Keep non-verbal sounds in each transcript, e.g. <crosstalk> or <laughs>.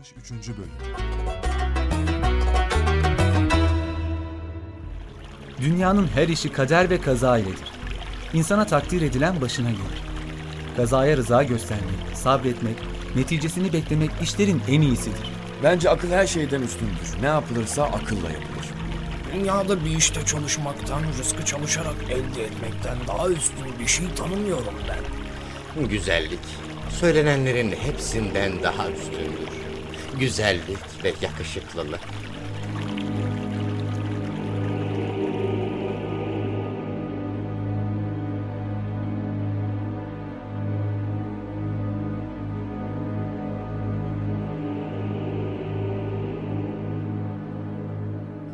63. Bölüm Dünyanın her işi kader ve kaza iledir. İnsana takdir edilen başına gelir. Kazaya rıza göstermek, sabretmek, neticesini beklemek işlerin en iyisidir. Bence akıl her şeyden üstündür. Ne yapılırsa akılla yapılır. Dünyada bir işte çalışmaktan, rızkı çalışarak elde etmekten daha üstün bir şey tanımıyorum ben. Güzellik, söylenenlerin hepsinden daha üstündür. Güzellik ve yakışıklılık.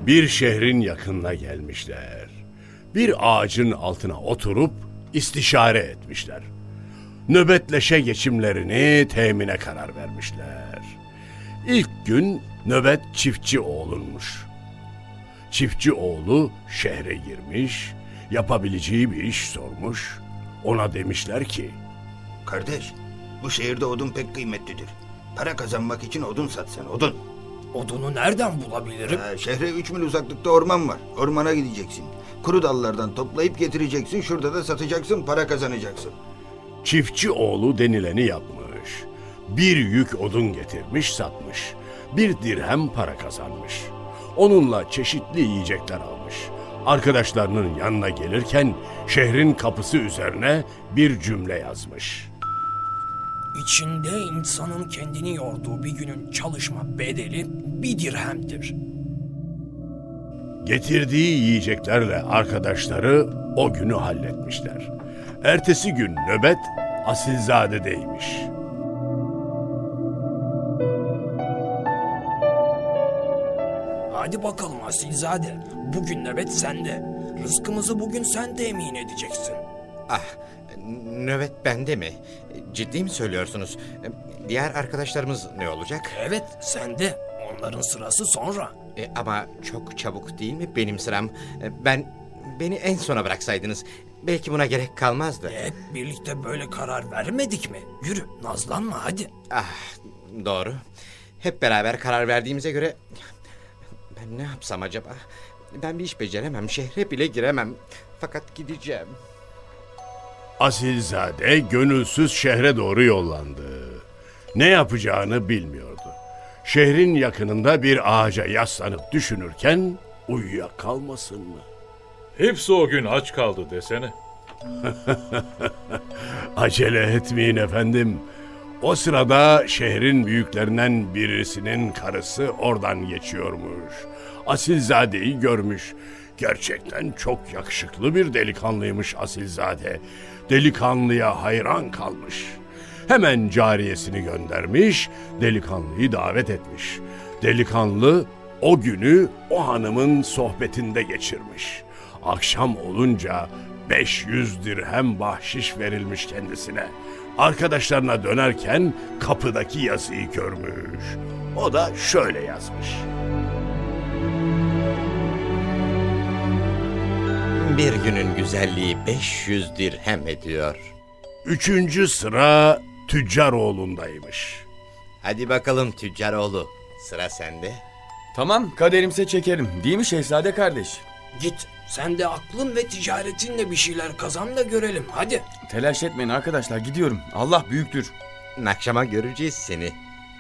Bir şehrin yakınına gelmişler. Bir ağacın altına oturup istişare etmişler. Nöbetleşe geçimlerini temine karar vermişler. Gün nöbet çiftçi oğlunmuş. Çiftçi oğlu şehre girmiş, yapabileceği bir iş sormuş. Ona demişler ki, Kardeş, bu şehirde odun pek kıymetlidir. Para kazanmak için odun sat sen, odun. Odunu nereden bulabilirim? Ha, şehre üç mil uzaklıkta orman var. Ormana gideceksin. Kuru dallardan toplayıp getireceksin. Şurada da satacaksın, para kazanacaksın. Çiftçi oğlu denileni yapmış. Bir yük odun getirmiş satmış. Bir dirhem para kazanmış. Onunla çeşitli yiyecekler almış. Arkadaşlarının yanına gelirken şehrin kapısı üzerine bir cümle yazmış. İçinde insanın kendini yorduğu bir günün çalışma bedeli bir dirhemdir. Getirdiği yiyeceklerle arkadaşları o günü halletmişler. Ertesi gün nöbet Asilzade'deymiş. Hadi bakalım Asilzade. Bugün nöbet sende. Rızkımızı bugün sen temin edeceksin. Ah, nöbet bende mi? Ciddi mi söylüyorsunuz? Diğer arkadaşlarımız ne olacak? Evet sende. Onların sırası sonra. E, ama çok çabuk değil mi benim sıram? E, Ben beni en sona bıraksaydınız belki buna gerek kalmazdı. Hep birlikte böyle karar vermedik mi? Yürü nazlanma hadi. Ah, doğru. Hep beraber karar verdiğimize göre ben ne yapsam acaba? Ben bir iş beceremem, şehre bile giremem. Fakat gideceğim. Asilzade gönülsüz şehre doğru yollandı. Ne yapacağını bilmiyordu. Şehrin yakınında bir ağaca yaslanıp düşünürken uyuyakalmasın mı? Hepsi o gün aç kaldı desene. <laughs> Acele etmeyin efendim. O sırada şehrin büyüklerinden birisinin karısı oradan geçiyormuş. Asilzade'yi görmüş. Gerçekten çok yakışıklı bir delikanlıymış Asilzade. Delikanlıya hayran kalmış. Hemen cariyesini göndermiş, delikanlıyı davet etmiş. Delikanlı o günü o hanımın sohbetinde geçirmiş. Akşam olunca 500 dirhem bahşiş verilmiş kendisine. Arkadaşlarına dönerken kapıdaki yazıyı görmüş. O da şöyle yazmış. Bir günün güzelliği 500 dirhem ediyor. Üçüncü sıra Tüccaroğlu'ndaymış. Hadi bakalım Tüccaroğlu, sıra sende. Tamam kaderimse çekerim. Değil mi şehzade kardeş? Git sen de aklın ve ticaretinle bir şeyler kazan da görelim hadi. Telaş etmeyin arkadaşlar gidiyorum. Allah büyüktür. Akşama göreceğiz seni.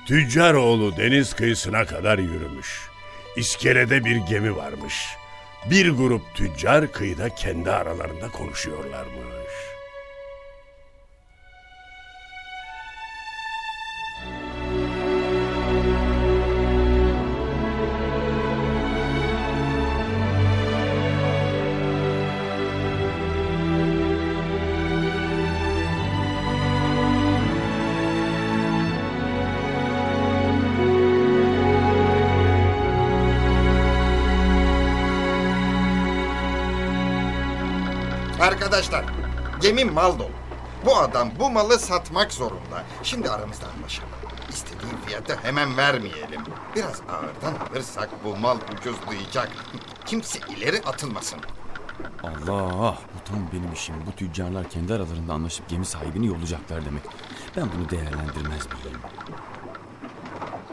Tüccaroğlu deniz kıyısına kadar yürümüş. İskelede bir gemi varmış. Bir grup tüccar kıyıda kendi aralarında konuşuyorlarmış. Arkadaşlar, gemi mal dolu. Bu adam bu malı satmak zorunda. Şimdi aramızda anlaşalım. İstediğin fiyatı hemen vermeyelim. Biraz ağırdan alırsak bu mal ucuzlayacak. Kimse ileri atılmasın. Allah bu tam benim işim. Bu tüccarlar kendi aralarında anlaşıp gemi sahibini yollayacaklar demek. Ben bunu değerlendirmez miyim?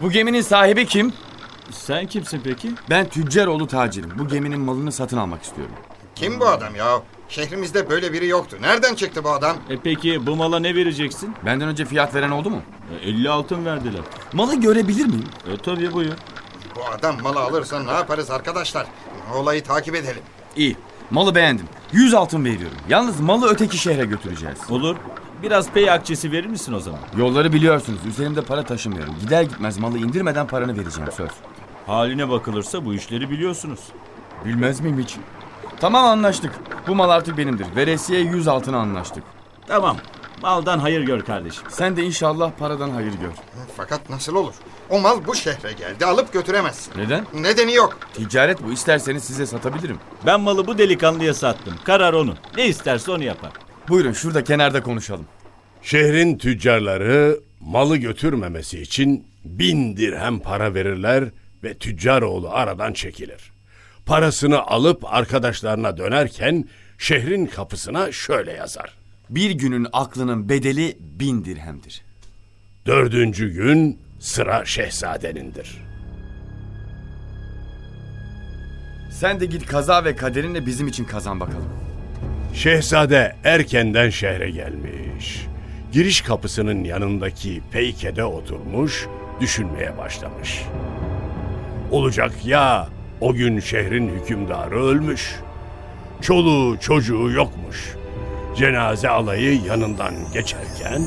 Bu geminin sahibi kim? Sen kimsin peki? Ben Tüccaroğlu tacirim. Bu geminin malını satın almak istiyorum. Kim bu adam ya? Şehrimizde böyle biri yoktu. Nereden çıktı bu adam? E peki bu mala ne vereceksin? Benden önce fiyat veren oldu mu? E, 50 altın verdiler. Malı görebilir miyim? E tabii buyur. Bu adam malı alırsa ne yaparız arkadaşlar? Olayı takip edelim. İyi. Malı beğendim. 100 altın veriyorum. Yalnız malı öteki şehre götüreceğiz. Olur. Biraz pay akçesi verir misin o zaman? Yolları biliyorsunuz. Üzerimde para taşımıyorum. Gider gitmez malı indirmeden paranı vereceğim söz. Haline bakılırsa bu işleri biliyorsunuz. Bilmez miyim hiç? Tamam anlaştık. Bu mal artık benimdir. Veresiye 100 altına anlaştık. Tamam. Maldan hayır gör kardeşim. Sen de inşallah paradan hayır gör. Fakat nasıl olur? O mal bu şehre geldi. Alıp götüremezsin. Neden? Nedeni yok. Ticaret bu. İsterseniz size satabilirim. Ben malı bu delikanlıya sattım. Karar onun. Ne isterse onu yapar. Buyurun şurada kenarda konuşalım. Şehrin tüccarları malı götürmemesi için bin dirhem para verirler ve tüccaroğlu aradan çekilir. Parasını alıp arkadaşlarına dönerken şehrin kapısına şöyle yazar. Bir günün aklının bedeli bin dirhemdir. Dördüncü gün sıra şehzadenindir. Sen de git kaza ve kaderinle bizim için kazan bakalım. Şehzade erkenden şehre gelmiş. Giriş kapısının yanındaki peykede oturmuş, düşünmeye başlamış. Olacak ya o gün şehrin hükümdarı ölmüş. Çoluğu çocuğu yokmuş. Cenaze alayı yanından geçerken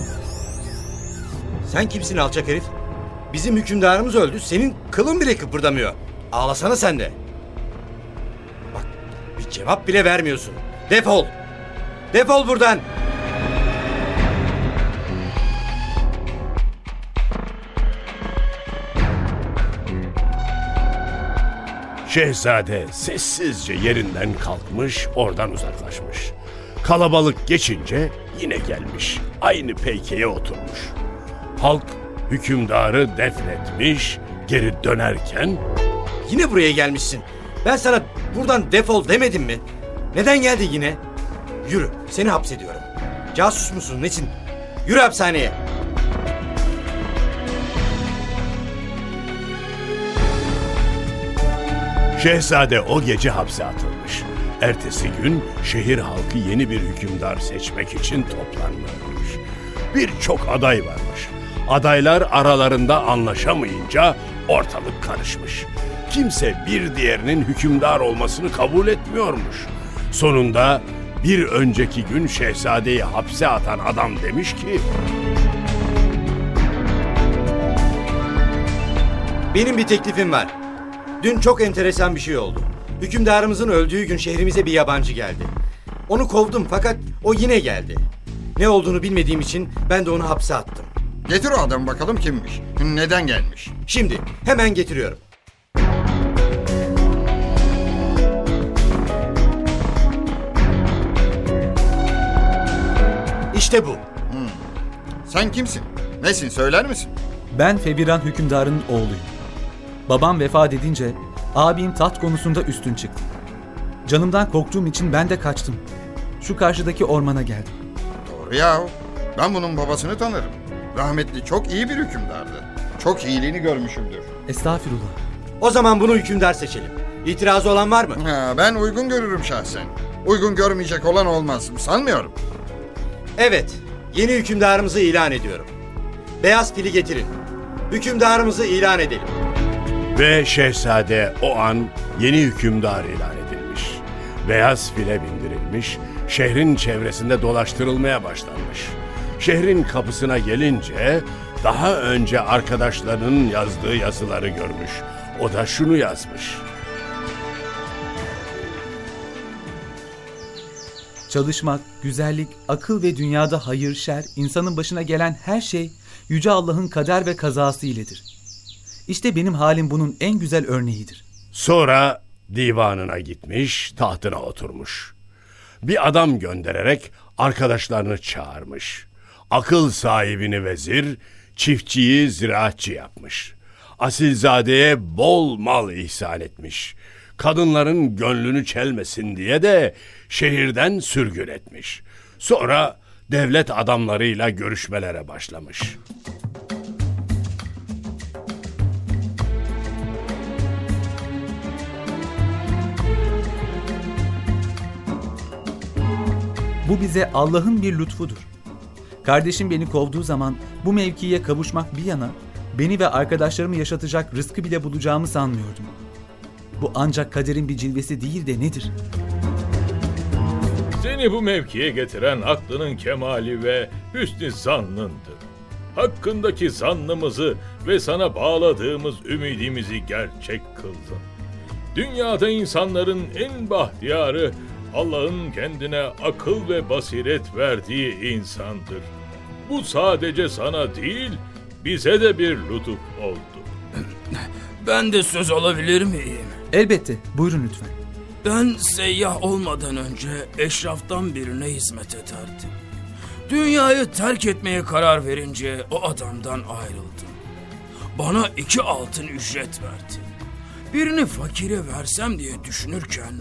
Sen kimsin alçak herif? Bizim hükümdarımız öldü. Senin kılın bile kıpırdamıyor. Ağlasana sen de. Bak bir cevap bile vermiyorsun. Defol. Defol buradan. Şehzade sessizce yerinden kalkmış, oradan uzaklaşmış. Kalabalık geçince yine gelmiş, aynı peykeye oturmuş. Halk hükümdarı defnetmiş, geri dönerken Yine buraya gelmişsin. Ben sana buradan defol demedim mi? Neden geldin yine? Yürü, seni hapsediyorum. Casus musun, nesin? Yürü hapishaneye. Şehzade o gece hapse atılmış. Ertesi gün şehir halkı yeni bir hükümdar seçmek için toplanmış. Birçok aday varmış. Adaylar aralarında anlaşamayınca ortalık karışmış. Kimse bir diğerinin hükümdar olmasını kabul etmiyormuş. Sonunda bir önceki gün şehzadeyi hapse atan adam demiş ki... Benim bir teklifim var. Dün çok enteresan bir şey oldu. Hükümdarımızın öldüğü gün şehrimize bir yabancı geldi. Onu kovdum fakat o yine geldi. Ne olduğunu bilmediğim için ben de onu hapse attım. Getir o adamı bakalım kimmiş. Neden gelmiş? Şimdi hemen getiriyorum. İşte bu. Sen kimsin? Nesin söyler misin? Ben Febiran hükümdarının oğluyum. Babam vefat edince abim taht konusunda üstün çıktı. Canımdan korktuğum için ben de kaçtım. Şu karşıdaki ormana geldim. Doğru ya. Ben bunun babasını tanırım. Rahmetli çok iyi bir hükümdardı. Çok iyiliğini görmüşümdür. Estağfirullah. O zaman bunu hükümdar seçelim. İtirazı olan var mı? Ha, ben uygun görürüm şahsen. Uygun görmeyecek olan olmaz. Sanmıyorum. Evet, yeni hükümdarımızı ilan ediyorum. Beyaz fili getirin. Hükümdarımızı ilan edelim. Ve şehzade o an yeni hükümdar ilan edilmiş. Beyaz file bindirilmiş, şehrin çevresinde dolaştırılmaya başlanmış. Şehrin kapısına gelince daha önce arkadaşlarının yazdığı yazıları görmüş. O da şunu yazmış. Çalışmak, güzellik, akıl ve dünyada hayır, şer, insanın başına gelen her şey Yüce Allah'ın kader ve kazası iledir. İşte benim halim bunun en güzel örneğidir. Sonra divanına gitmiş, tahtına oturmuş. Bir adam göndererek arkadaşlarını çağırmış. Akıl sahibini vezir, çiftçiyi ziraatçı yapmış. Asilzade'ye bol mal ihsan etmiş. Kadınların gönlünü çelmesin diye de şehirden sürgün etmiş. Sonra devlet adamlarıyla görüşmelere başlamış. Bu bize Allah'ın bir lütfudur. Kardeşim beni kovduğu zaman bu mevkiye kavuşmak bir yana, beni ve arkadaşlarımı yaşatacak rızkı bile bulacağımı sanmıyordum. Bu ancak kaderin bir cilvesi değil de nedir? Seni bu mevkiye getiren aklının kemali ve hüsnü zannındır. Hakkındaki zannımızı ve sana bağladığımız ümidimizi gerçek kıldın. Dünyada insanların en bahtiyarı Allah'ın kendine akıl ve basiret verdiği insandır. Bu sadece sana değil, bize de bir lütuf oldu. <laughs> Ben de söz alabilir miyim? Elbette, buyurun lütfen. Ben seyyah olmadan önce eşraftan birine hizmet ederdim. Dünyayı terk etmeye karar verince o adamdan ayrıldım. Bana iki altın ücret verdi. Birini fakire versem diye düşünürken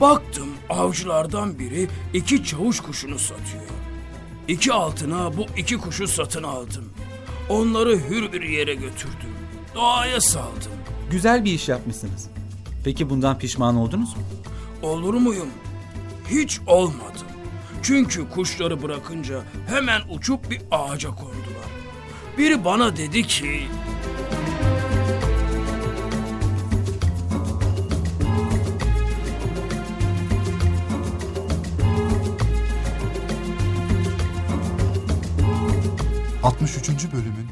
baktım avcılardan biri iki çavuş kuşunu satıyor. İki altına bu iki kuşu satın aldım. Onları hür bir yere götürdüm. Doğaya saldım. Güzel bir iş yapmışsınız. Peki bundan pişman oldunuz mu? Olur muyum? Hiç olmadım. Çünkü kuşları bırakınca hemen uçup bir ağaca kondular. Biri bana dedi ki... 63. bölümün